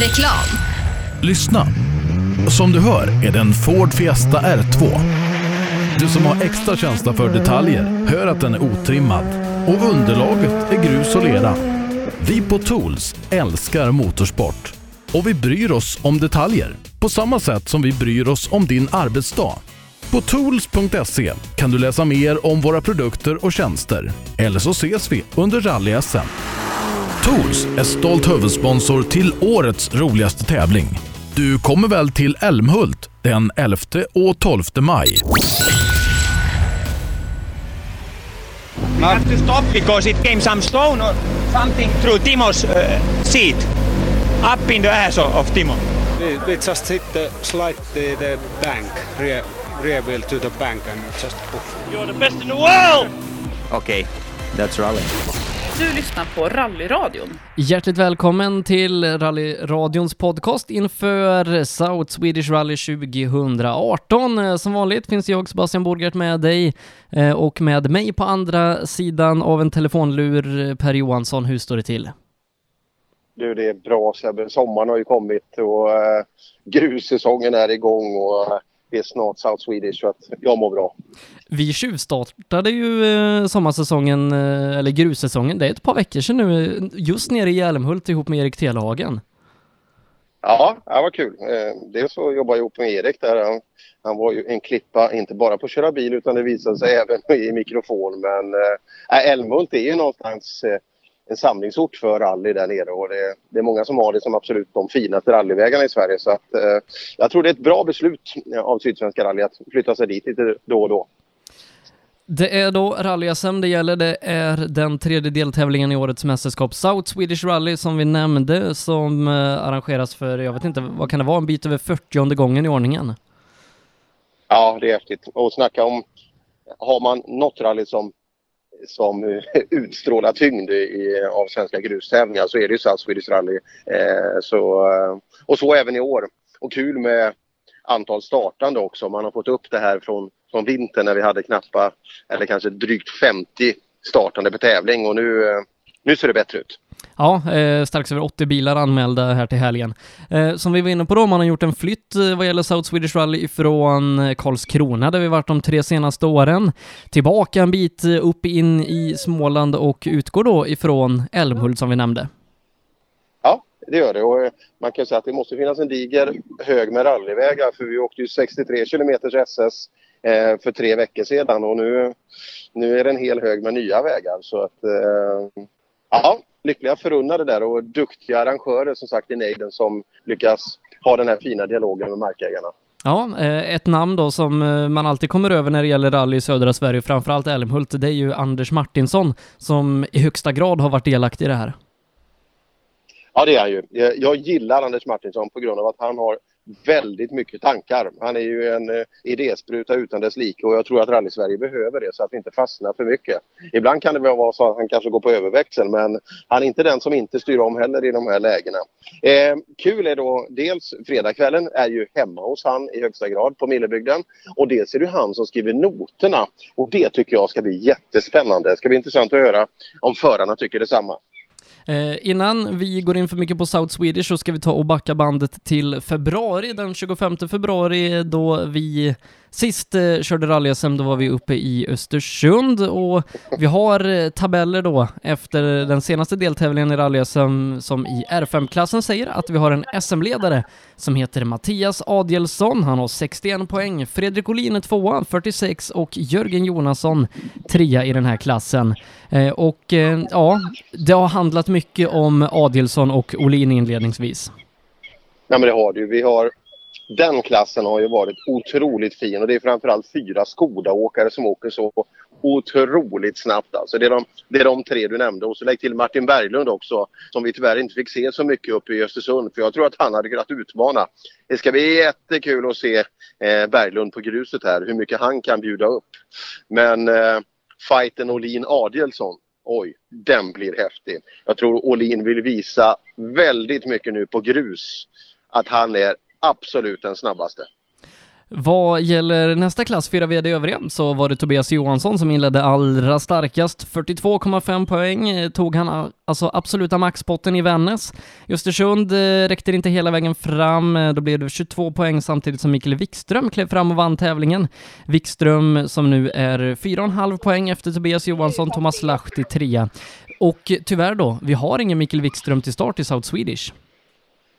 Reklam. Lyssna. Som du hör är det en Ford Fiesta R2. Du som har extra känsla för detaljer hör att den är otrimmad och underlaget är grus och lera. Vi på Tools älskar motorsport och vi bryr oss om detaljer på samma sätt som vi bryr oss om din arbetsdag. På tools.se kan du läsa mer om våra produkter och tjänster. Eller så ses vi under rally-SM. Tools är stolt huvudsponsor till årets roligaste tävling. Du kommer väl till Älmhult den 11 och 12 maj? We have to stop because it came some stone or something through Timo's uh, seat. Up in the ass of, of Timo. We just hit the slide the, the bank, rear, rear wheel to the bank and just poof. You're the best in the world! Okay, that's rally. Du lyssnar på Rallyradion. Hjärtligt välkommen till Rallyradions podcast inför South Swedish Rally 2018. Eh, Som vanligt finns jag, Sebastian Borgert, med dig eh, och med mig på andra sidan av en telefonlur, Per Johansson. Hur står det till? Du, det är bra Sebbe. Sommaren har ju kommit och eh, grussäsongen är igång och det är snart South Swedish så att jag mår bra. Vi tjuvstartade ju eh, sommarsäsongen, eh, eller grussäsongen, det är ett par veckor sedan nu, eh, just nere i Hjälmhult ihop med Erik Telehagen. Ja, det var kul. Dels så jobbade jag ihop med Erik där. Han, han var ju en klippa, inte bara på att köra bil utan det visade sig även i mikrofon. Men eh, Älmhult är ju någonstans eh, en samlingsort för rally där nere och det, det är många som har det som absolut de finaste rallyvägarna i Sverige. Så att, eh, jag tror det är ett bra beslut av Sydsvenska rally att flytta sig dit lite då och då. Det är då rally-SM det gäller. Det är den tredje deltävlingen i årets mästerskap South Swedish Rally som vi nämnde som eh, arrangeras för, jag vet inte, vad kan det vara, en bit över 40 gången i ordningen? Ja, det är häftigt. Och snacka om, har man något rally som, som utstrålar tyngd i, av svenska grustävlingar så är det ju SAS Swedish Rally. Eh, så, eh, och så även i år. Och kul med antal startande också. Man har fått upp det här från, från vintern när vi hade knappa, eller kanske drygt 50 startande per tävling och nu, eh, nu ser det bättre ut. Ja, eh, strax över 80 bilar anmälda här till helgen. Eh, som vi var inne på då, man har gjort en flytt eh, vad gäller South Swedish Rally ifrån eh, Karlskrona där vi varit de tre senaste åren, tillbaka en bit eh, upp in i Småland och utgår då ifrån Älmhult som vi nämnde. Ja, det gör det. Och eh, man kan säga att det måste finnas en diger hög med rallyvägar för vi åkte ju 63 kilometers SS för tre veckor sedan och nu, nu är det en hel hög med nya vägar. Så att, ja, lyckliga förunnade där och duktiga arrangörer som sagt i nejden som lyckas ha den här fina dialogen med markägarna. Ja, eh, ett namn då som eh, man alltid kommer över när det gäller rally i södra Sverige, framförallt Älmhult, det är ju Anders Martinsson som i högsta grad har varit delaktig i det här. Ja, det är han ju. Jag- Jag gillar Anders Martinsson på grund av att han har väldigt mycket tankar. Han är ju en eh, idéspruta utan dess like och jag tror att Rally-Sverige behöver det så att vi inte fastnar för mycket. Ibland kan det väl vara så att han kanske går på överväxeln men han är inte den som inte styr om heller i de här lägena. Eh, kul är då dels fredagskvällen är ju hemma hos han i högsta grad på Millebygden och dels är det han som skriver noterna och det tycker jag ska bli jättespännande. Det ska bli intressant att höra om förarna tycker detsamma. Eh, innan vi går in för mycket på South Swedish så ska vi ta och backa bandet till februari, den 25 februari då vi sist eh, körde rally-SM, då var vi uppe i Östersund och vi har eh, tabeller då efter den senaste deltävlingen i rally-SM som i R5-klassen säger att vi har en SM-ledare som heter Mattias Adielsson, han har 61 poäng, Fredrik Olin är tvåa, 46 och Jörgen Jonasson trea i den här klassen. Eh, och eh, ja, det har handlat mycket om Adielsson och Olin inledningsvis. Ja, men det har det ju. Vi har, den klassen har ju varit otroligt fin och det är framförallt fyra Skoda-åkare som åker så otroligt snabbt. Alltså det, är de, det är de tre du nämnde och så lägg till Martin Berglund också som vi tyvärr inte fick se så mycket uppe i Östersund för jag tror att han hade kunnat utmana. Det ska bli jättekul att se eh, Berglund på gruset här, hur mycket han kan bjuda upp. Men eh, fighten Olin Adielsson Oj, den blir häftig. Jag tror Olin vill visa väldigt mycket nu på grus att han är absolut den snabbaste. Vad gäller nästa klass, fyra VD övriga, så var det Tobias Johansson som inledde allra starkast. 42,5 poäng eh, tog han a- alltså absoluta maxpotten i Vännäs. I Östersund eh, räckte det inte hela vägen fram, eh, då blev det 22 poäng samtidigt som Mikael Wikström klev fram och vann tävlingen. Wikström som nu är 4,5 poäng efter Tobias Johansson, Thomas Lahti trea. Och tyvärr då, vi har ingen Mikael Wikström till start i South Swedish.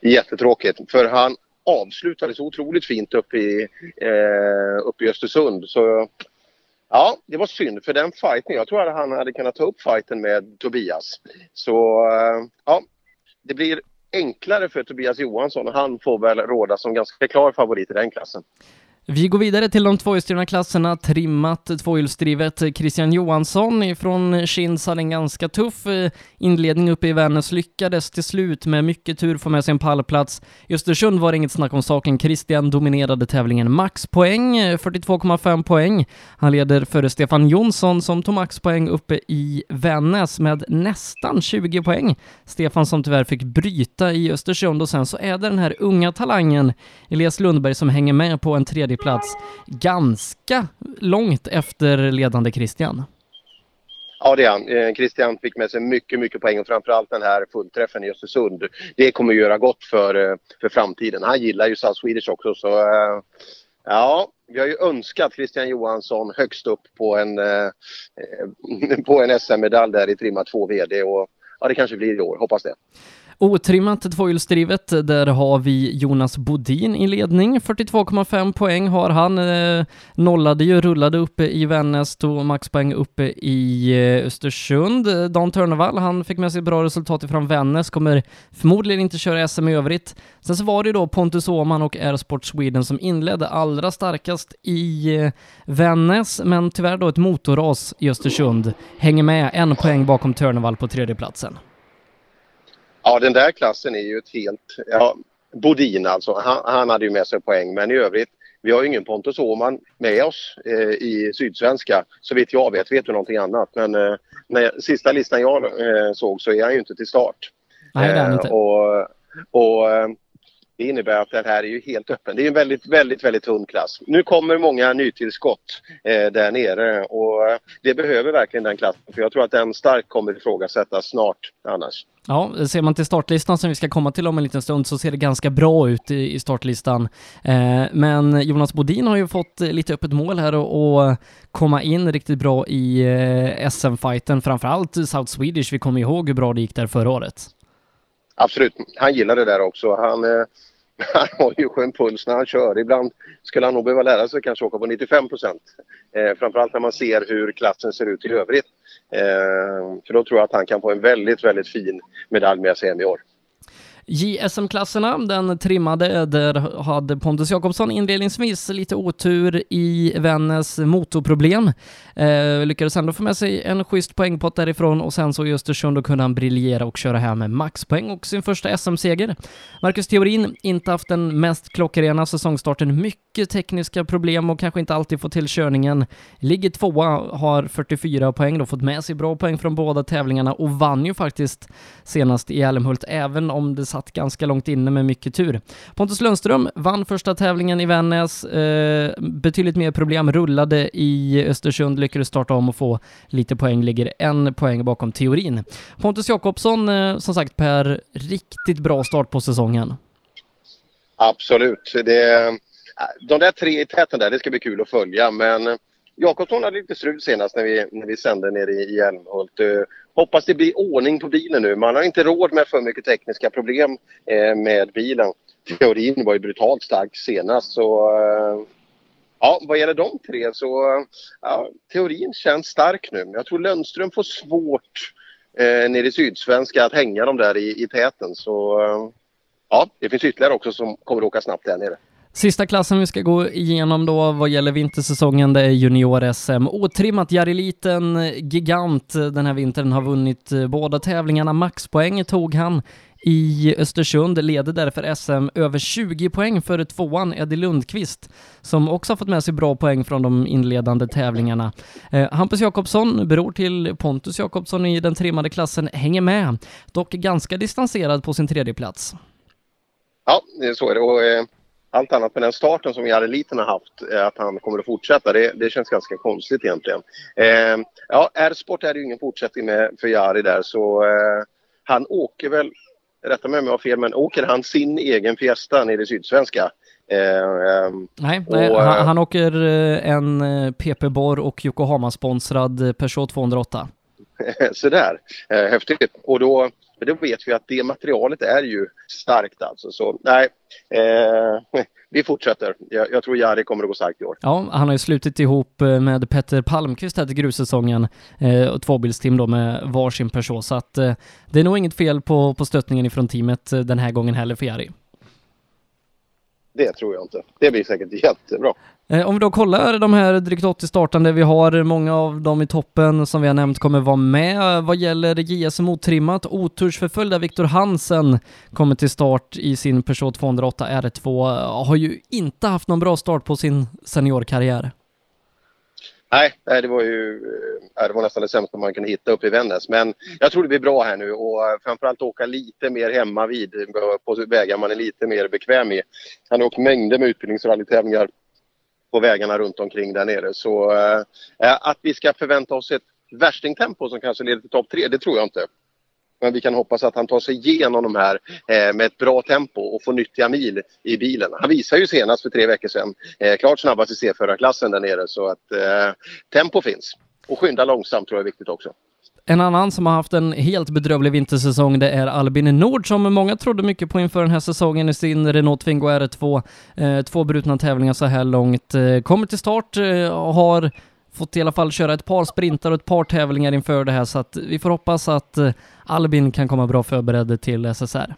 Jättetråkigt, för han avslutade så otroligt fint uppe i, eh, uppe i Östersund. Så ja, det var synd för den fighten. Jag tror att han hade kunnat ta upp fighten med Tobias. Så eh, ja, det blir enklare för Tobias Johansson och han får väl råda som ganska klar favorit i den klassen. Vi går vidare till de tvåhjulsdrivna klasserna. Trimmat tvåhjulsdrivet. Christian Johansson ifrån Kinds hade en ganska tuff eh, inledning uppe i Vännäs. Lyckades till slut med mycket tur få med sig en pallplats. I Östersund var det inget snack om saken. Christian dominerade tävlingen. Maxpoäng, 42,5 eh, poäng. Han leder före Stefan Jonsson som tog maxpoäng uppe i Vännäs med nästan 20 poäng. Stefan som tyvärr fick bryta i Östersund och sen så är det den här unga talangen Elias Lundberg som hänger med på en tredje plats ganska långt efter ledande Christian. Ja, det är han. Eh, Christian fick med sig mycket, mycket poäng och framförallt den här fullträffen i Östersund. Det kommer att göra gott för, eh, för framtiden. Han gillar ju South Swedish också så eh, ja, vi har ju önskat Christian Johansson högst upp på en, eh, på en SM-medalj där i trimma 2 VD och ja, det kanske blir i år. Hoppas det. Otrimmat tvåhjulsdrivet, där har vi Jonas Bodin i ledning. 42,5 poäng har han. Eh, nollade ju, rullade uppe i Vännäs, tog maxpoäng uppe i eh, Östersund. Dan Törnevall, han fick med sig bra resultat ifrån Vännäs, kommer förmodligen inte köra SM i övrigt. Sen så var det ju då Pontus Åhman och Airsport Sweden som inledde allra starkast i eh, Vännäs, men tyvärr då ett motorras i Östersund. Hänger med en poäng bakom Törnevall på tredjeplatsen. Ja, den där klassen är ju ett helt... Ja, Bodin alltså, han, han hade ju med sig poäng men i övrigt vi har ju ingen Pontus Åhman med oss eh, i Sydsvenska. Så vitt jag vet vet du någonting annat. Men eh, när, sista listan jag eh, såg så är han ju inte till start. Nej, det är han inte. Eh, och och eh, det innebär att den här är ju helt öppen. Det är en väldigt, väldigt, väldigt tunn klass. Nu kommer många nytillskott eh, där nere och det behöver verkligen den klassen. För jag tror att den starkt kommer ifrågasättas snart annars. Ja, ser man till startlistan som vi ska komma till om en liten stund så ser det ganska bra ut i, i startlistan. Eh, men Jonas Bodin har ju fått lite öppet mål här och, och komma in riktigt bra i eh, SM-fighten, framförallt South Swedish. Vi kommer ihåg hur bra det gick där förra året. Absolut, han gillar det där också. Han, eh, han har ju skön puls när han kör. Ibland skulle han nog behöva lära sig kanske åka på 95 procent. Eh, framförallt när man ser hur klassen ser ut i övrigt. Eh, för då tror jag att han kan få en väldigt, väldigt fin medalj med sig hem i år. JSM-klasserna, den trimmade, där hade Pontus Jakobsson inledningsvis lite otur i Vännäs motorproblem. Eh, lyckades ändå få med sig en schysst poängpott därifrån och sen så i Östersund då kunde han briljera och köra hem med maxpoäng och sin första SM-seger. Marcus Theorin, inte haft den mest klockrena säsongstarten, mycket tekniska problem och kanske inte alltid fått till körningen. Ligger tvåa, har 44 poäng då, fått med sig bra poäng från båda tävlingarna och vann ju faktiskt senast i Älmhult, även om det satt ganska långt inne med mycket tur. Pontus Lundström vann första tävlingen i Vännäs, eh, betydligt mer problem, rullade i Östersund, lyckades starta om och få lite poäng, ligger en poäng bakom teorin. Pontus Jakobsson, eh, som sagt Per, riktigt bra start på säsongen. Absolut. Det, de där tre i täten där, det ska bli kul att följa. Men Jakobsson hade lite strul senast när vi, när vi sände nere i Älmhult. Uh, hoppas det blir ordning på bilen nu. Man har inte råd med för mycket tekniska problem uh, med bilen. Teorin var ju brutalt stark senast. Så, uh, ja, vad gäller de tre så ja, teorin känns stark nu. Jag tror Lundström får svårt eh, nere i Sydsvenska att hänga dem där i, i täten. Så ja, det finns ytterligare också som kommer att åka snabbt där nere. Sista klassen vi ska gå igenom då vad gäller vintersäsongen, det är junior-SM. Otrimmat Jariliten gigant den här vintern har vunnit eh, båda tävlingarna. Maxpoäng tog han i Östersund, leder därför SM över 20 poäng före tvåan Eddie Lundqvist, som också har fått med sig bra poäng från de inledande tävlingarna. Eh, Hampus Jakobsson, bror till Pontus Jakobsson i den trimmade klassen, hänger med, dock ganska distanserad på sin tredje plats. Ja, så är det. Och, eh, allt annat med den starten som Jari Liten har haft, eh, att han kommer att fortsätta, det, det känns ganska konstigt egentligen. Eh, ja, R-sport är ju ingen fortsättning med för Jari där så eh, han åker väl, rätta mig om jag har fel, men åker han sin egen Fiesta nere i Sydsvenska? Eh, ehm, Nej, nej och, han, eh, han åker eh, en PP Borr och Yokohama-sponsrad Peugeot 208. Sådär, eh, häftigt. Och då, då vet vi att det materialet är ju starkt alltså. Så nej, eh, vi fortsätter. Jag, jag tror Jari kommer att gå starkt i år. Ja, han har ju slutit ihop eh, med Petter Palmqvist här till grussäsongen eh, och tvåbilsteam då med varsin person. så att eh, det är nog inget fel på, på stöttningen ifrån teamet eh, den här gången heller för Jari. Det tror jag inte. Det blir säkert jättebra. Eh, om vi då kollar de här drygt 80 startande vi har, många av dem i toppen som vi har nämnt kommer vara med. Vad gäller JSM otrimmat, otursförföljda Viktor Hansen kommer till start i sin Peugeot 208 R2. Har ju inte haft någon bra start på sin seniorkarriär. Nej, det var ju eh, det var nästan det sämsta man kunde hitta uppe i Vännäs. Men jag tror det blir bra här nu och eh, framförallt åka lite mer hemma vid eh, på vägar man är lite mer bekväm i. Han har åkt mängder med utbildningsrallytävlingar på vägarna runt omkring där nere. Så eh, att vi ska förvänta oss ett värstingtempo som kanske leder till topp tre, det tror jag inte. Men vi kan hoppas att han tar sig igenom de här eh, med ett bra tempo och får nyttiga mil i bilen. Han visar ju senast för tre veckor sedan eh, klart snabbast i C-förarklassen där nere så att eh, tempo finns. Och skynda långsamt tror jag är viktigt också. En annan som har haft en helt bedrövlig vintersäsong det är Albin Nord som många trodde mycket på inför den här säsongen i sin Renault Twingo R2. Eh, två brutna tävlingar så här långt. Eh, kommer till start eh, och har fått i alla fall köra ett par sprintar och ett par tävlingar inför det här så att vi får hoppas att eh, Albin kan komma bra förberedd till SSR.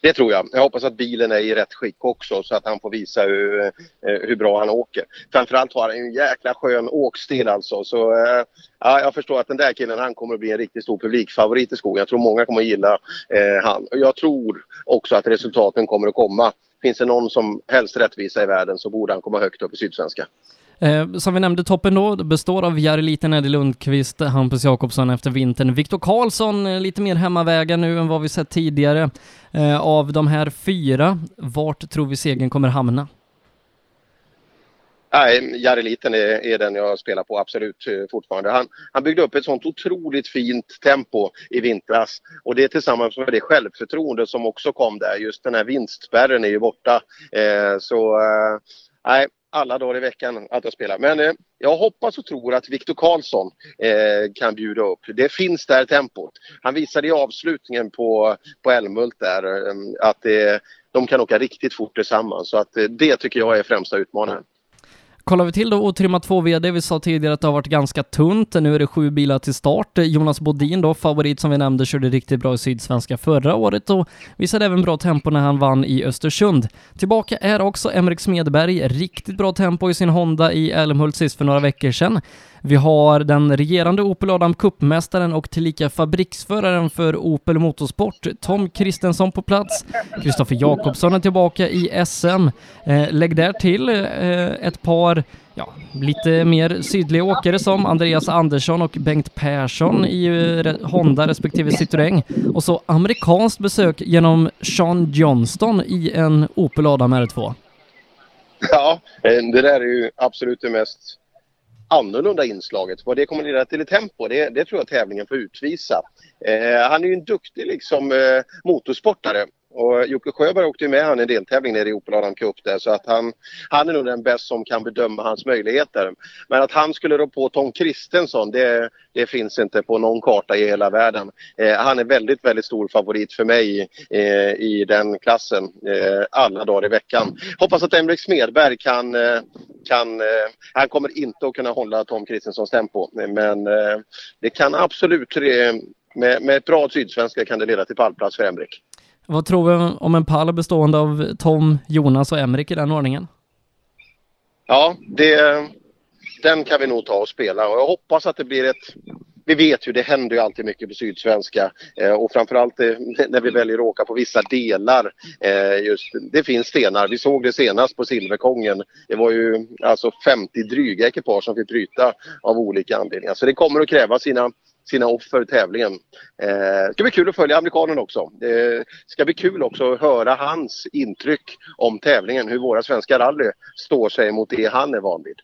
Det tror jag. Jag hoppas att bilen är i rätt skick också så att han får visa hur, eh, hur bra han åker. Framförallt har han ju en jäkla skön åkstil alltså. Så eh, ja, jag förstår att den där killen han kommer att bli en riktigt stor publikfavorit i skogen. Jag tror många kommer att gilla eh, han. Och jag tror också att resultaten kommer att komma. Finns det någon som helst rättvisa i världen så borde han komma högt upp i Sydsvenska. Eh, som vi nämnde, toppen då består av Jari Liten, Eddie Lundqvist, Hampus Jakobsson efter vintern. Viktor Karlsson, eh, lite mer hemmavägar nu än vad vi sett tidigare. Eh, av de här fyra, vart tror vi segern kommer hamna? Nej, Jari Liten är, är den jag spelar på absolut eh, fortfarande. Han, han byggde upp ett sånt otroligt fint tempo i vintras och det tillsammans med det självförtroende som också kom där. Just den här vinstspärren är ju borta. Eh, så eh, nej, alla dagar i veckan att jag spelar. Men eh, jag hoppas och tror att Viktor Karlsson eh, kan bjuda upp. Det finns där tempot. Han visade i avslutningen på, på Älmhult där eh, att eh, de kan åka riktigt fort tillsammans. Så att eh, det tycker jag är främsta utmanaren. Kollar vi till då otrimmat 2 VD, vi sa tidigare att det har varit ganska tunt, nu är det sju bilar till start. Jonas Bodin då, favorit som vi nämnde, körde riktigt bra i Sydsvenska förra året och visade även bra tempo när han vann i Östersund. Tillbaka är också Emrik Smedberg, riktigt bra tempo i sin Honda i Älmhult sist för några veckor sedan. Vi har den regerande Opel Adam Cup-mästaren och tillika fabriksföraren för Opel Motorsport, Tom Kristensson på plats. Kristoffer Jakobsson är tillbaka i SM. Eh, lägg där till eh, ett par ja, lite mer sydliga åkare som Andreas Andersson och Bengt Persson i eh, Honda respektive Citroën. Och så amerikanskt besök genom Sean Johnston i en Opel Adam R2. Ja, eh, det där är ju absolut det mest annorlunda inslaget. Vad det kommer leda till i tempo, det, det tror jag tävlingen får utvisa. Eh, han är ju en duktig liksom, eh, motorsportare. Och Jocke Sjöberg åkte ju med han i en deltävling nere i Opel Adam Cup där så att han, han är nog den bäst som kan bedöma hans möjligheter. Men att han skulle rå på Tom Kristensson det, det finns inte på någon karta i hela världen. Eh, han är väldigt, väldigt stor favorit för mig eh, i den klassen eh, alla dagar i veckan. Hoppas att Emrik Smedberg kan, eh, kan eh, han kommer inte att kunna hålla Tom Kristenssons tempo men eh, det kan absolut eh, med, med ett bra sydsvenska kan det leda till pallplats för Emrik. Vad tror vi om en pall bestående av Tom, Jonas och Emrik i den ordningen? Ja, det, den kan vi nog ta och spela och jag hoppas att det blir ett vi vet ju, det händer ju alltid mycket på Sydsvenska eh, och framförallt eh, när vi väljer att åka på vissa delar. Eh, just, det finns stenar, vi såg det senast på Silverkongen. Det var ju alltså 50 dryga ekipage som fick bryta av olika anledningar. Så det kommer att kräva sina sina offer tävlingen. Eh, ska bli kul att följa amerikanen också. Eh, ska bli kul också att höra hans intryck om tävlingen, hur våra svenska rally står sig mot det han är van vid.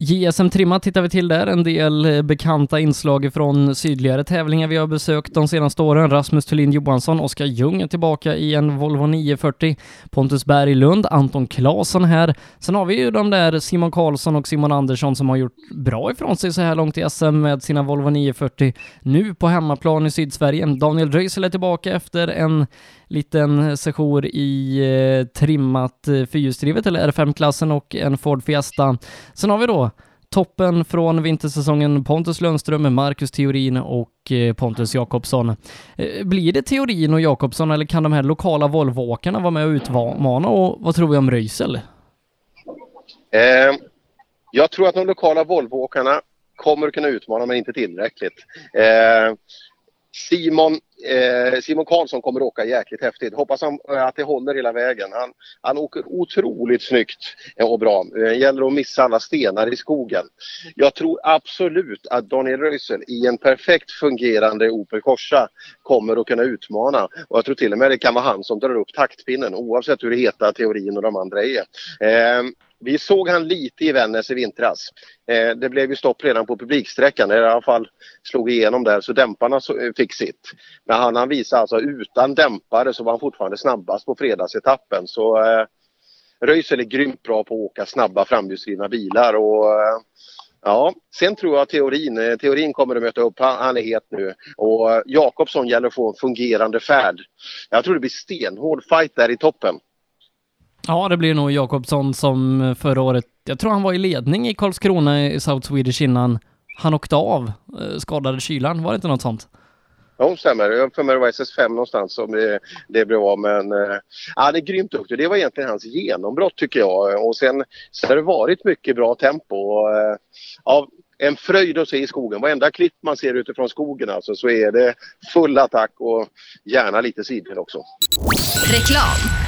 JSM Trimma tittar vi till där, en del eh, bekanta inslag från sydligare tävlingar vi har besökt de senaste åren. Rasmus Thulin Johansson, Oskar Ljung är tillbaka i en Volvo 940, Pontus Berglund, Anton Claesson här. Sen har vi ju de där Simon Karlsson och Simon Andersson som har gjort bra ifrån sig så här långt i SM med sina Volvo 940. Nu på hemmaplan i Sydsverige. Daniel Röisel är tillbaka efter en liten session i eh, trimmat eh, fyrhjulsdrivet eller R5-klassen och en Ford Fiesta. Sen har vi då toppen från vintersäsongen Pontus Lundström, Marcus Theorin och eh, Pontus Jakobsson. Eh, blir det Theorin och Jakobsson eller kan de här lokala Volvoåkarna vara med och utmana och vad tror vi om Röisel? Eh, jag tror att de lokala Volvoåkarna kommer att kunna utmana men inte tillräckligt. Eh, Simon, eh, Simon Karlsson kommer åka jäkligt häftigt. Hoppas han, eh, att det håller hela vägen. Han, han åker otroligt snyggt eh, och bra. Eh, det gäller att missa alla stenar i skogen. Jag tror absolut att Daniel Röisel i en perfekt fungerande Opel Corsa kommer att kunna utmana. Och jag tror till och med det kan vara han som drar upp taktpinnen oavsett hur heta teorin och de andra är. Eh, vi såg han lite i Vännäs i vintras. Eh, det blev ju stopp redan på publiksträckan, i alla fall slog igenom där så dämparna så, eh, fick sitt. Men han, han visade alltså utan dämpare så var han fortfarande snabbast på fredagsetappen. Så eh, Röisel är grymt bra på att åka snabba framhjulsdrivna bilar och eh, Ja, sen tror jag teorin, eh, teorin kommer att möta upp. Han, han är het nu. Och eh, Jakobsson gäller att få en fungerande färd. Jag tror det blir stenhård fight där i toppen. Ja, det blir nog Jakobsson som förra året, jag tror han var i ledning i Karlskrona i South Swedish innan han åkte av, eh, skadade kylan, var det inte något sånt? Ja, stämmer. Jag för mig det var SS5 någonstans som det, det blev av. Men äh, ja, det är grymt duktig. Det var egentligen hans genombrott tycker jag. Och sen så har det varit mycket bra tempo. Och, ja, en fröjd att se i skogen. Varenda klipp man ser utifrån skogen alltså, så är det full attack och gärna lite sidled också. Reklam.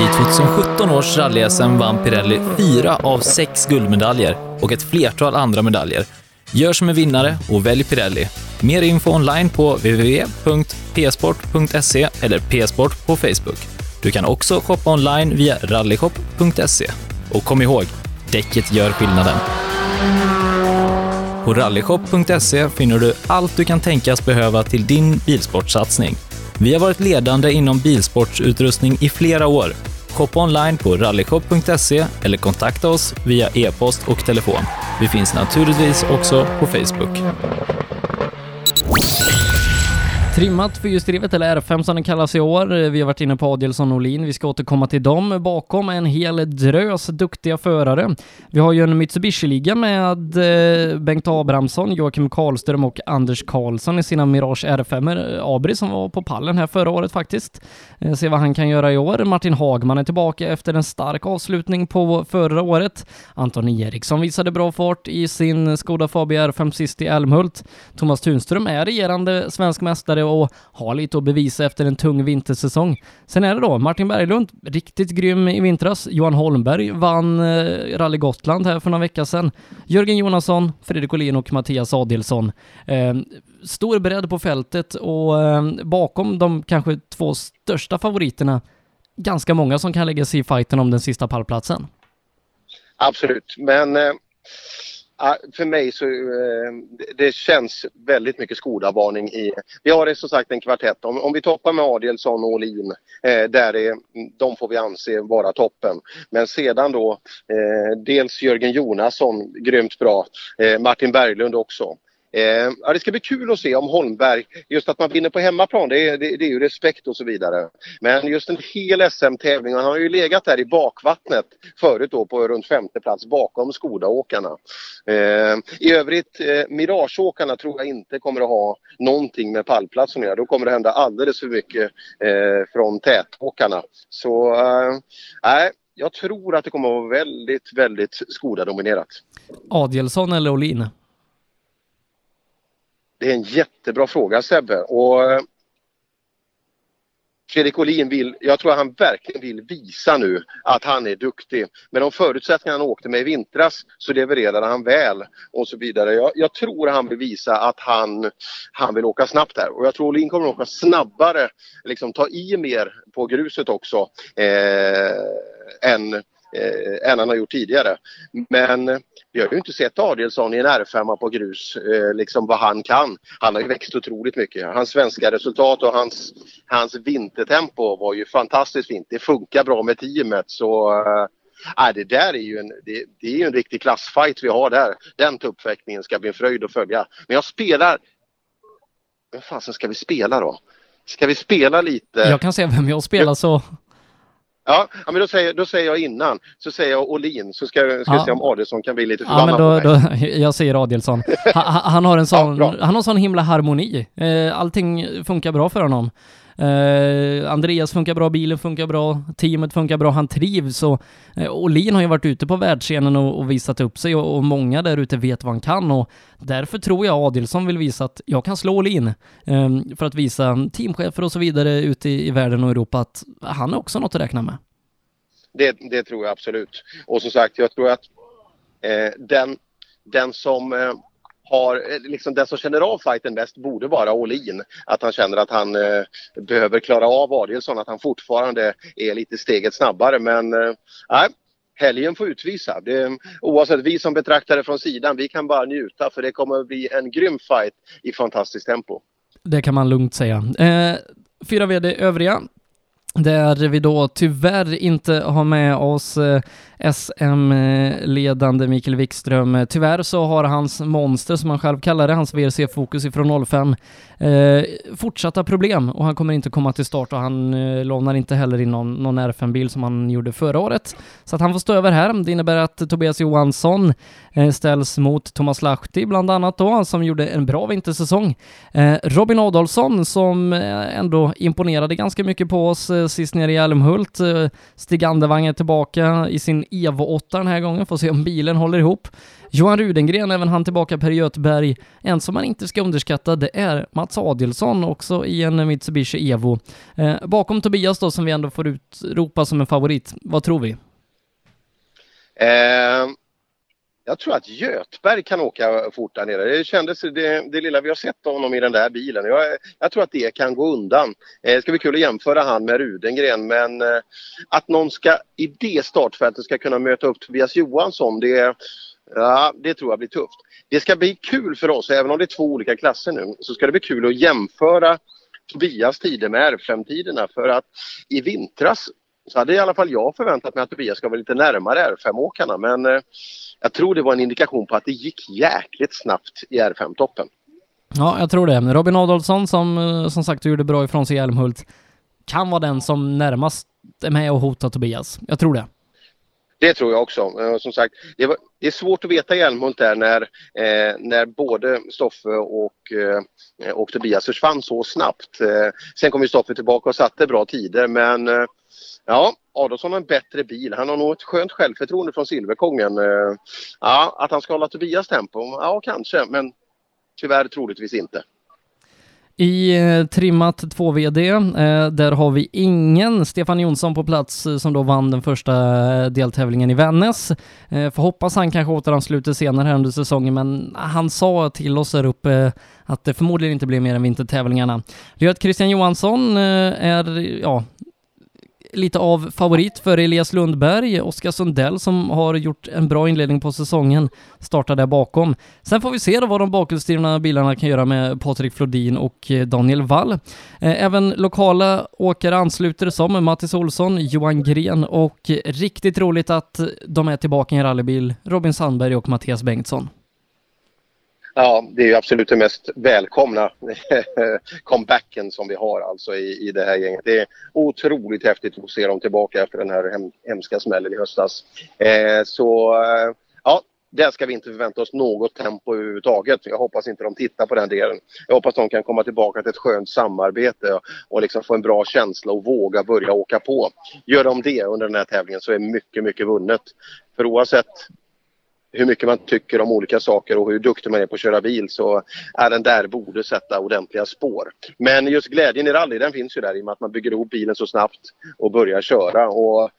I 2017 års rally-SM vann Pirelli fyra av sex guldmedaljer och ett flertal andra medaljer. Gör som en vinnare och välj Pirelli. Mer info online på www.psport.se eller psport på Facebook. Du kan också shoppa online via rallyshop.se. Och kom ihåg, däcket gör skillnaden. På rallyshop.se finner du allt du kan tänkas behöva till din bilsportsatsning. Vi har varit ledande inom bilsportsutrustning i flera år. Shoppa online på rallyshop.se eller kontakta oss via e-post och telefon. Vi finns naturligtvis också på Facebook. Trimmat fyrhjulsdrivet, eller R5 som den kallas i år. Vi har varit inne på Adielsson och Olin. Vi ska återkomma till dem. Bakom en hel drös duktiga förare. Vi har ju en Mitsubishi-liga med eh, Bengt Abrahamsson, Joakim Karlström och Anders Karlsson i sina Mirage R5. Abri som var på pallen här förra året faktiskt. Eh, se vad han kan göra i år. Martin Hagman är tillbaka efter en stark avslutning på förra året. Anton Eriksson visade bra fart i sin Skoda Fabia R5 sist i Älmhult. Thomas Tunström är regerande svensk mästare och har lite att bevisa efter en tung vintersäsong. Sen är det då Martin Berglund, riktigt grym i vintras. Johan Holmberg vann eh, Rally Gotland här för några veckor sedan. Jörgen Jonasson, Fredrik Olin och Mattias Adelsson. Eh, stor bredd på fältet och eh, bakom de kanske två största favoriterna ganska många som kan lägga sig i fighten om den sista pallplatsen. Absolut, men eh, för mig så eh, det känns väldigt mycket Skoda-varning i... Vi har som sagt en kvartett. Om, om vi toppar med Adielsson och Olin, eh, där är, de får vi anse vara toppen. Men sedan då eh, dels Jörgen Jonasson, grymt bra. Eh, Martin Berglund också. Eh, ja, det ska bli kul att se om Holmberg, just att man vinner på hemmaplan, det är, det, det är ju respekt och så vidare. Men just en hel SM-tävling, han har ju legat där i bakvattnet förut då på runt femte plats bakom Skodaåkarna. Eh, I övrigt, eh, Mirageåkarna tror jag inte kommer att ha någonting med pallplatsen att göra. Då kommer det hända alldeles för mycket eh, från tätåkarna. Så, eh, nej. jag tror att det kommer att vara väldigt, väldigt Skoda-dominerat. Adielsson eller Olin? Det är en jättebra fråga Sebbe. Och eh, Fredrik Olin vill, jag tror han verkligen vill visa nu att han är duktig. Med de förutsättningar han åkte med i vintras så levererade han väl och så vidare. Jag, jag tror han vill visa att han, han vill åka snabbt här och jag tror Olin kommer att åka snabbare, liksom ta i mer på gruset också eh, än eh, än han har gjort tidigare. Men eh, vi har ju inte sett Adielsson i en R5 på grus, eh, liksom vad han kan. Han har ju växt otroligt mycket. Hans svenska resultat och hans, hans vintertempo var ju fantastiskt fint. Det funkar bra med teamet så äh, det där är ju en, det, det är en riktig klassfight vi har där. Den tuppfäktningen ska bli en fröjd att följa. Men jag spelar... Vem fasen ska vi spela då? Ska vi spela lite? Jag kan säga vem jag spelar så Ja, men då säger, då säger jag innan, så säger jag Olin så ska, ska ja. vi se om Adelsson kan bli lite förbannad ja, men då, på mig. Då, jag säger Adelsson. Han, han, har en sån, ja, han har en sån himla harmoni. Eh, allting funkar bra för honom. Eh, Andreas funkar bra, bilen funkar bra, teamet funkar bra, han trivs och eh, Olin har ju varit ute på världsscenen och, och visat upp sig och, och många där ute vet vad han kan och därför tror jag Adilson vill visa att jag kan slå Olin eh, för att visa teamchefer och så vidare ute i, i världen och Europa att han är också något att räkna med. Det, det tror jag absolut. Och som sagt, jag tror att eh, den, den som eh, har, eh, liksom den som känner av fighten bäst borde vara Olin. Att han känner att han eh, behöver klara av Adielsson, att han fortfarande är lite steget snabbare. Men eh, helgen får utvisa. Det, oavsett vi som betraktar det från sidan, vi kan bara njuta för det kommer att bli en grym fight i fantastiskt tempo. Det kan man lugnt säga. Eh, fyra VD övriga där vi då tyvärr inte har med oss eh, SM-ledande Mikael Wikström. Tyvärr så har hans monster, som han själv kallar det, hans VRC-fokus ifrån 05, eh, fortsatta problem och han kommer inte komma till start och han eh, lånar inte heller in någon, någon R5-bil som han gjorde förra året. Så att han får stå över här. Det innebär att Tobias Johansson Eh, ställs mot Thomas Lahti bland annat då, som gjorde en bra vintersäsong. Eh, Robin Adolfsson som eh, ändå imponerade ganska mycket på oss sist nere i Älmhult. Stig Andevang är tillbaka i sin Evo 8 den här gången, får se om bilen håller ihop. Johan Rudengren, även han tillbaka per Göteberg. En som man inte ska underskatta, det är Mats Adelsson, också i en Mitsubishi Evo. Eh, bakom Tobias då, som vi ändå får utropa som en favorit. Vad tror vi? Eh, jag tror att Götberg kan åka fort där nere. Det kändes det, det lilla vi har sett av honom i den där bilen. Jag, jag tror att det kan gå undan. Eh, det ska bli kul att jämföra han med Rudengren men eh, att någon ska i det startfältet ska kunna möta upp Tobias Johansson det, ja, det tror jag blir tufft. Det ska bli kul för oss, även om det är två olika klasser nu, så ska det bli kul att jämföra Tobias tider med R5-tiderna för att i vintras så hade i alla fall jag förväntat mig att Tobias ska vara lite närmare R5-åkarna men eh, jag tror det var en indikation på att det gick jäkligt snabbt i R5-toppen. Ja, jag tror det. Robin Adolfsson som eh, som sagt gjorde bra ifrån sig i Älmhult kan vara den som närmast är med och hotar Tobias. Jag tror det. Det tror jag också. Eh, som sagt, det, var, det är svårt att veta i Älmhult där när, eh, när både Stoffe och, eh, och Tobias försvann så snabbt. Eh, sen kom ju Stoffe tillbaka och satte bra tider men eh, Ja, Adolfsson har en bättre bil. Han har nog ett skönt självförtroende från Silverkongen. Eh, ja, att han ska hålla Tobias tempo? Ja, kanske, men tyvärr troligtvis inte. I eh, trimmat 2VD, eh, där har vi ingen Stefan Jonsson på plats eh, som då vann den första eh, deltävlingen i Vännäs. Eh, får hoppas han kanske återansluter senare här under säsongen, men han sa till oss där uppe eh, att det förmodligen inte blir mer än vintertävlingarna. Det gör att Christian Johansson eh, är, ja, lite av favorit för Elias Lundberg. Oskar Sundell som har gjort en bra inledning på säsongen startar där bakom. Sen får vi se då vad de bakhjulsdrivna bilarna kan göra med Patrik Flodin och eh, Daniel Wall. Eh, även lokala åkare ansluter som Mattis Olsson, Johan Gren och eh, riktigt roligt att de är tillbaka i en rallybil, Robin Sandberg och Mattias Bengtsson. Ja, det är ju absolut den mest välkomna comebacken som vi har alltså i, i det här gänget. Det är otroligt häftigt att se dem tillbaka efter den här hem, hemska smällen i höstas. Eh, så eh, ja, där ska vi inte förvänta oss något tempo överhuvudtaget. Jag hoppas inte de tittar på den delen. Jag hoppas de kan komma tillbaka till ett skönt samarbete och liksom få en bra känsla och våga börja åka på. Gör de det under den här tävlingen så är mycket, mycket vunnet. För oavsett hur mycket man tycker om olika saker och hur duktig man är på att köra bil så är den där borde sätta ordentliga spår. Men just glädjen i rally den finns ju där i och med att man bygger ihop bilen så snabbt och börjar köra. Och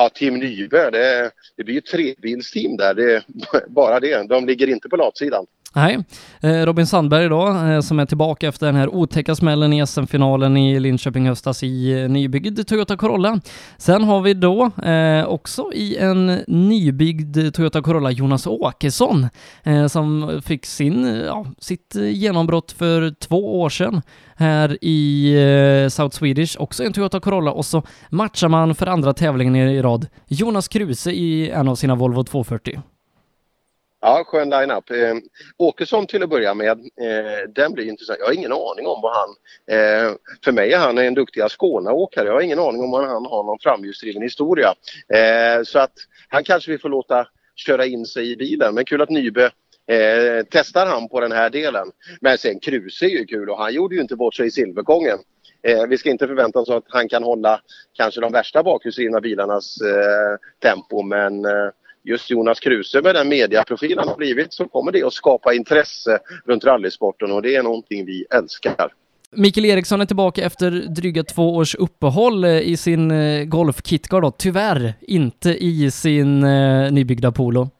Ja, Team Nyberg, det, det blir ju trebilsteam där. Det, bara det. De ligger inte på latsidan. Nej, eh, Robin Sandberg då, eh, som är tillbaka efter den här otäcka smällen i SM-finalen i Linköping höstas i eh, nybyggd Toyota Corolla. Sen har vi då eh, också i en nybyggd Toyota Corolla Jonas Åkesson eh, som fick sin, ja, sitt genombrott för två år sedan här i eh, South Swedish, också en Toyota Corolla och så matchar man för andra tävlingen i rad Jonas Kruse i en av sina Volvo 240. Ja, skön line-up. Eh, Åkesson till att börja med, eh, den blir intressant. Jag har ingen aning om vad han... Eh, för mig är han en duktig Skåneåkare. Jag har ingen aning om vad han har någon framhjulsdriven historia. Eh, så att han kanske vi får låta köra in sig i bilen. Men kul att Nybe eh, testar han på den här delen. Men sen Kruse är ju kul och han gjorde ju inte bort sig i Silverkongen. Eh, vi ska inte förvänta oss att han kan hålla kanske de värsta bakhjulsdrivna bilarnas eh, tempo men eh, just Jonas Kruse med den mediaprofil han har blivit så kommer det att skapa intresse runt rallysporten och det är någonting vi älskar. Mikael Eriksson är tillbaka efter dryga två års uppehåll eh, i sin eh, Golf Kitcar då, tyvärr inte i sin eh, nybyggda Polo.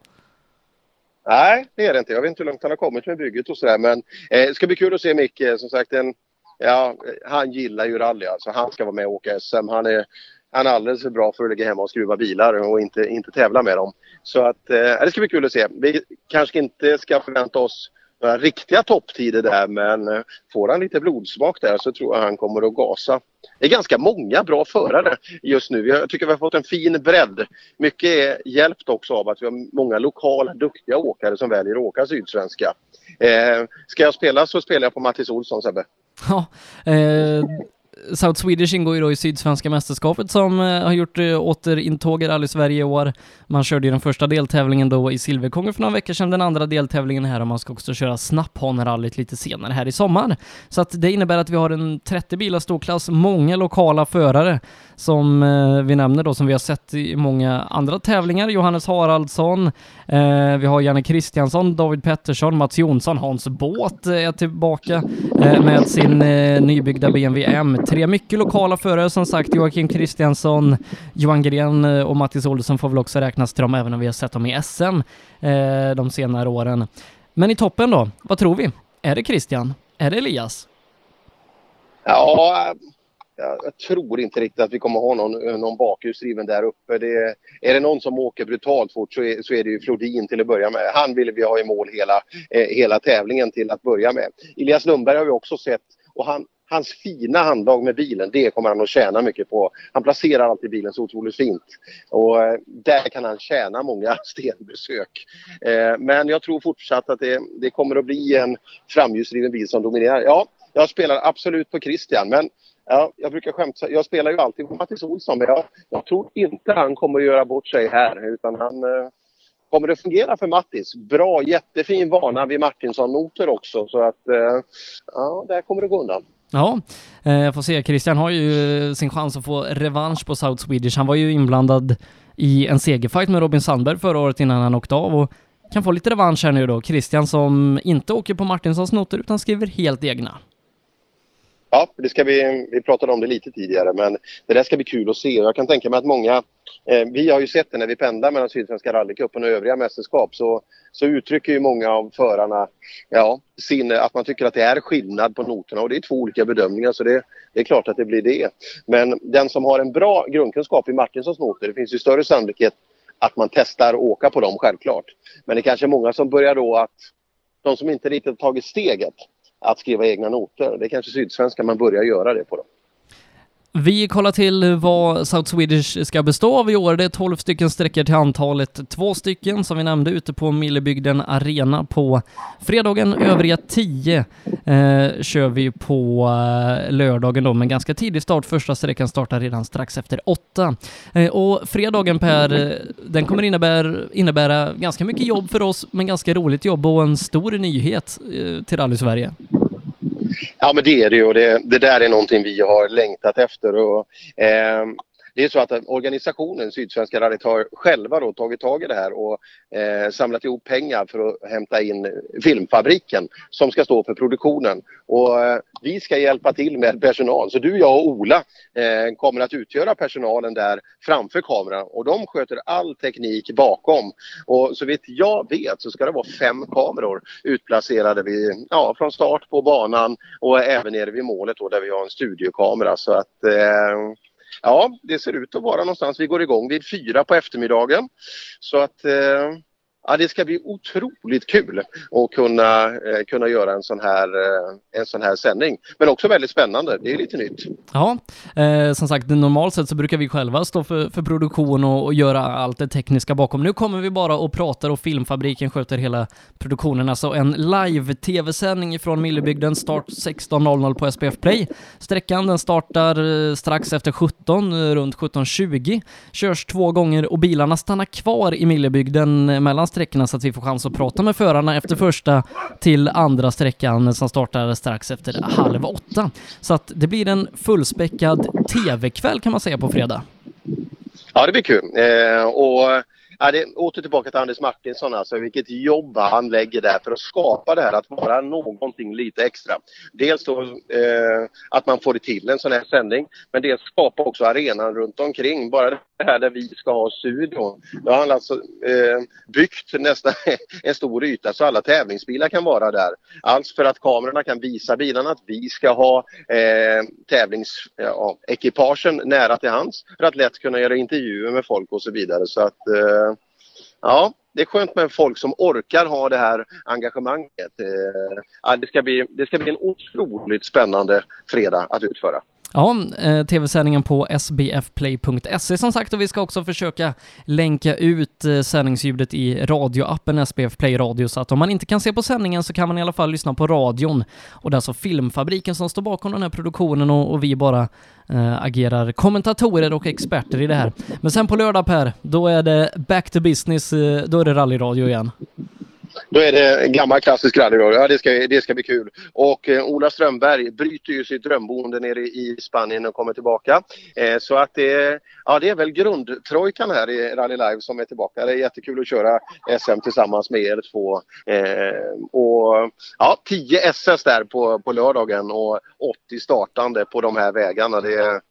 Nej, det är det inte. Jag vet inte hur långt han har kommit med bygget och sådär men eh, det ska bli kul att se Micke. Som sagt, en, ja, han gillar ju rally alltså. Han ska vara med och åka SM. Han är, han är alldeles för bra för att ligga hemma och skruva bilar och inte, inte tävla med dem. Så att eh, det ska bli kul att se. Vi kanske inte ska förvänta oss några riktiga topptider där men eh, får han lite blodsmak där så tror jag han kommer att gasa. Det är ganska många bra förare just nu. Jag tycker vi har fått en fin bredd. Mycket är hjälpt också av att vi har många lokala duktiga åkare som väljer att åka sydsvenska. Eh, ska jag spela så spelar jag på Mattis Olsson Sebbe. Ja, eh, South Swedish ingår ju då i Sydsvenska mästerskapet som eh, har gjort eh, återintåg i Rally-Sverige i år. Man körde ju den första deltävlingen då i Silverkongen för några veckor sedan, den andra deltävlingen här och man ska också köra Snapphanerallyt lite senare här i sommar. Så att det innebär att vi har en 30 bilar storklass, många lokala förare som eh, vi nämner då, som vi har sett i många andra tävlingar. Johannes Haraldsson, eh, vi har Janne Kristiansson, David Pettersson, Mats Jonsson, Hans Båt eh, är tillbaka eh, med sin eh, nybyggda BMW M. Tre mycket lokala förare som sagt, Joakim Kristiansson, Johan Gren eh, och Mattis Olsson får väl också räknas till dem även om vi har sett dem i SM eh, de senare åren. Men i toppen då, vad tror vi? Är det Christian? Är det Elias? Ja, jag tror inte riktigt att vi kommer ha någon, någon bakhjulsdriven där uppe. Det, är det någon som åker brutalt fort så är, så är det ju Flodin till att börja med. Han ville vi ha i mål hela, eh, hela tävlingen till att börja med. Elias Lundberg har vi också sett och han, hans fina handlag med bilen, det kommer han att tjäna mycket på. Han placerar alltid bilen så otroligt fint. Och eh, där kan han tjäna många stenbesök. Eh, men jag tror fortsatt att det, det kommer att bli en framhjulsdriven bil som dominerar. Ja, jag spelar absolut på Christian men Ja, jag brukar skämta. Jag spelar ju alltid på Mattis Olsson men jag, jag, tror inte han kommer att göra bort sig här utan han eh, kommer det fungera för Mattis. Bra, jättefin vana vid Martinsson-noter också så att eh, ja, där kommer det gå undan. Ja, eh, jag får se. Christian har ju sin chans att få revansch på South Swedish. Han var ju inblandad i en segerfight med Robin Sandberg förra året innan han åkte av och kan få lite revansch här nu då. Christian som inte åker på Martinssons noter utan skriver helt egna. Ja, det ska vi, vi pratade om det lite tidigare men det där ska bli kul att se. Jag kan tänka mig att många, eh, vi har ju sett det när vi pendlar mellan Sydsvenska rallycupen och övriga mästerskap så, så uttrycker ju många av förarna ja, sin, att man tycker att det är skillnad på noterna och det är två olika bedömningar så det, det är klart att det blir det. Men den som har en bra grundkunskap i Martinssons noter, det finns ju större sannolikhet att man testar att åka på dem självklart. Men det är kanske många som börjar då att de som inte riktigt tagit steget att skriva egna noter. Det är kanske Sydsvenska man börjar göra det på. Då. Vi kollar till vad South Swedish ska bestå av i år. Det är 12 stycken sträckor till antalet. Två stycken som vi nämnde ute på Millebygden Arena på fredagen. Övriga 10 eh, kör vi på eh, lördagen då, men ganska tidig start. Första sträckan startar redan strax efter åtta. Eh, och fredagen Per, eh, den kommer innebära, innebära ganska mycket jobb för oss, men ganska roligt jobb och en stor nyhet eh, till Rally Sverige. Ja men det är det ju och det, det där är någonting vi har längtat efter. Och, eh, det är så att organisationen Sydsvenska rallyt har själva då tagit tag i det här och eh, samlat ihop pengar för att hämta in filmfabriken som ska stå för produktionen. Och eh, vi ska hjälpa till med personal. Så du, jag och Ola eh, kommer att utgöra personalen där framför kameran och de sköter all teknik bakom. Och så vitt jag vet så ska det vara fem kameror utplacerade vid, ja, från start på banan och även nere vid målet då, där vi har en studiokamera. Så att eh, ja, det ser ut att vara någonstans. Vi går igång vid fyra på eftermiddagen. Så att eh, Ja, det ska bli otroligt kul att kunna, eh, kunna göra en sån, här, eh, en sån här sändning. Men också väldigt spännande, det är lite nytt. Ja, eh, som sagt, normalt sett så brukar vi själva stå för, för produktion och, och, göra allt det tekniska bakom. Nu kommer vi bara och pratar och Filmfabriken sköter hela produktionen. Alltså en live-tv-sändning från Millebygden, start 16.00 på SPF Play. Sträckan den startar eh, strax efter 17, eh, runt 17.20. Körs två gånger och bilarna stannar kvar i Millebygden eh, mellan sträckorna så att vi får chans att prata med förarna efter första till andra sträckan som startar strax efter halv åtta. Så att det blir en fullspäckad TV-kväll kan man säga på fredag. Ja, det blir kul. Eh, och Ja, det, åter tillbaka till Anders Martinsson alltså, vilket jobb han lägger där för att skapa det här att vara någonting lite extra. Dels då eh, att man får till en sån här sändning, men dels skapa också arenan runt omkring. Bara det här där vi ska ha studion. Då har han alltså eh, byggt nästan en stor yta så alla tävlingsbilar kan vara där. Alls för att kamerorna kan visa bilarna att vi ska ha eh, tävlingsekipagen ja, nära till hands för att lätt kunna göra intervjuer med folk och så vidare. Så att eh, ja, det är skönt med folk som orkar ha det här engagemanget. Eh, det, ska bli, det ska bli en otroligt spännande fredag att utföra. Ja, eh, tv-sändningen på sbfplay.se som sagt och vi ska också försöka länka ut eh, sändningsljudet i radioappen SBF Play Radio så att om man inte kan se på sändningen så kan man i alla fall lyssna på radion. Och det är alltså Filmfabriken som står bakom den här produktionen och, och vi bara äh, agerar kommentatorer och experter i det här. Men sen på lördag Per, då är det back to business, då är det rallyradio igen. Då är det gammal klassisk rally. Ja, det ska, det ska bli kul. Och eh, Ola Strömberg bryter ju sitt drömboende nere i Spanien och kommer tillbaka. Eh, så att det, ja, det är väl grundtrojkan här i Rally Live som är tillbaka. Det är jättekul att köra SM tillsammans med er två. Eh, och ja, 10 SS där på, på lördagen och 80 startande på de här vägarna. Det,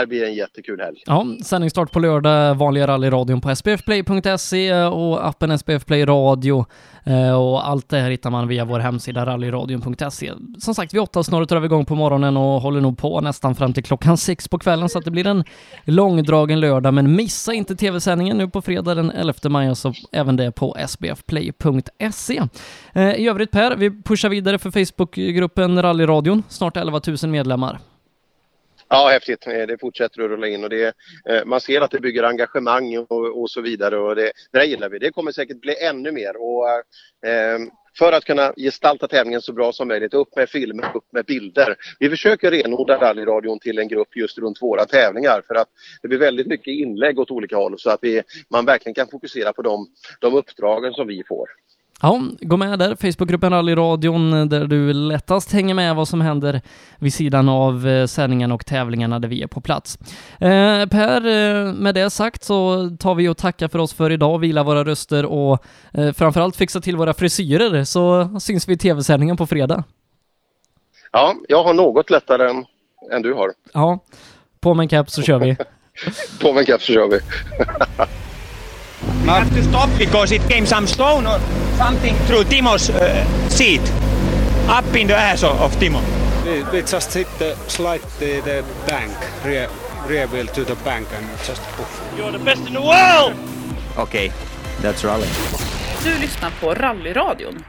det blir en jättekul helg. Ja, sändningsstart på lördag, vanliga rallyradion på sbfplay.se och appen Play Radio. Eh, och allt det här hittar man via vår hemsida rallyradion.se. Som sagt, vid åtta snarare drar vi igång på morgonen och håller nog på nästan fram till klockan sex på kvällen så att det blir en långdragen lördag. Men missa inte tv-sändningen nu på fredag den 11 maj och så även det på sbfplay.se. Eh, I övrigt Per, vi pushar vidare för Facebookgruppen Rallyradion, snart 11 000 medlemmar. Ja, häftigt. Eh, det fortsätter att rulla in och det, eh, man ser att det bygger engagemang och, och så vidare och det, det gillar vi. Det kommer säkert bli ännu mer och eh, för att kunna gestalta tävlingen så bra som möjligt, upp med filmer, upp med bilder. Vi försöker renodla rallyradion till en grupp just runt våra tävlingar för att det blir väldigt mycket inlägg åt olika håll så att vi, man verkligen kan fokusera på de, de uppdragen som vi får. Ja, gå med där, Facebookgruppen Rallyradion, där du lättast hänger med vad som händer vid sidan av eh, sändningarna och tävlingarna där vi är på plats. Eh, per, eh, med det sagt så tar vi och tackar för oss för idag, vilar våra röster och eh, framförallt fixa till våra frisyrer, så syns vi i tv-sändningen på fredag. Ja, jag har något lättare än, än du har. Ja, på med en caps så kör vi. på med en caps så kör vi. We have to stop because it came some stone or something through Timo's uh, seat, up in the ass of, of Timo. We, we just hit the slide the, the bank, rear, rear wheel to the bank and just poof. You're the best in the world! Okay, that's rally. Du lyssnar på Rallyradion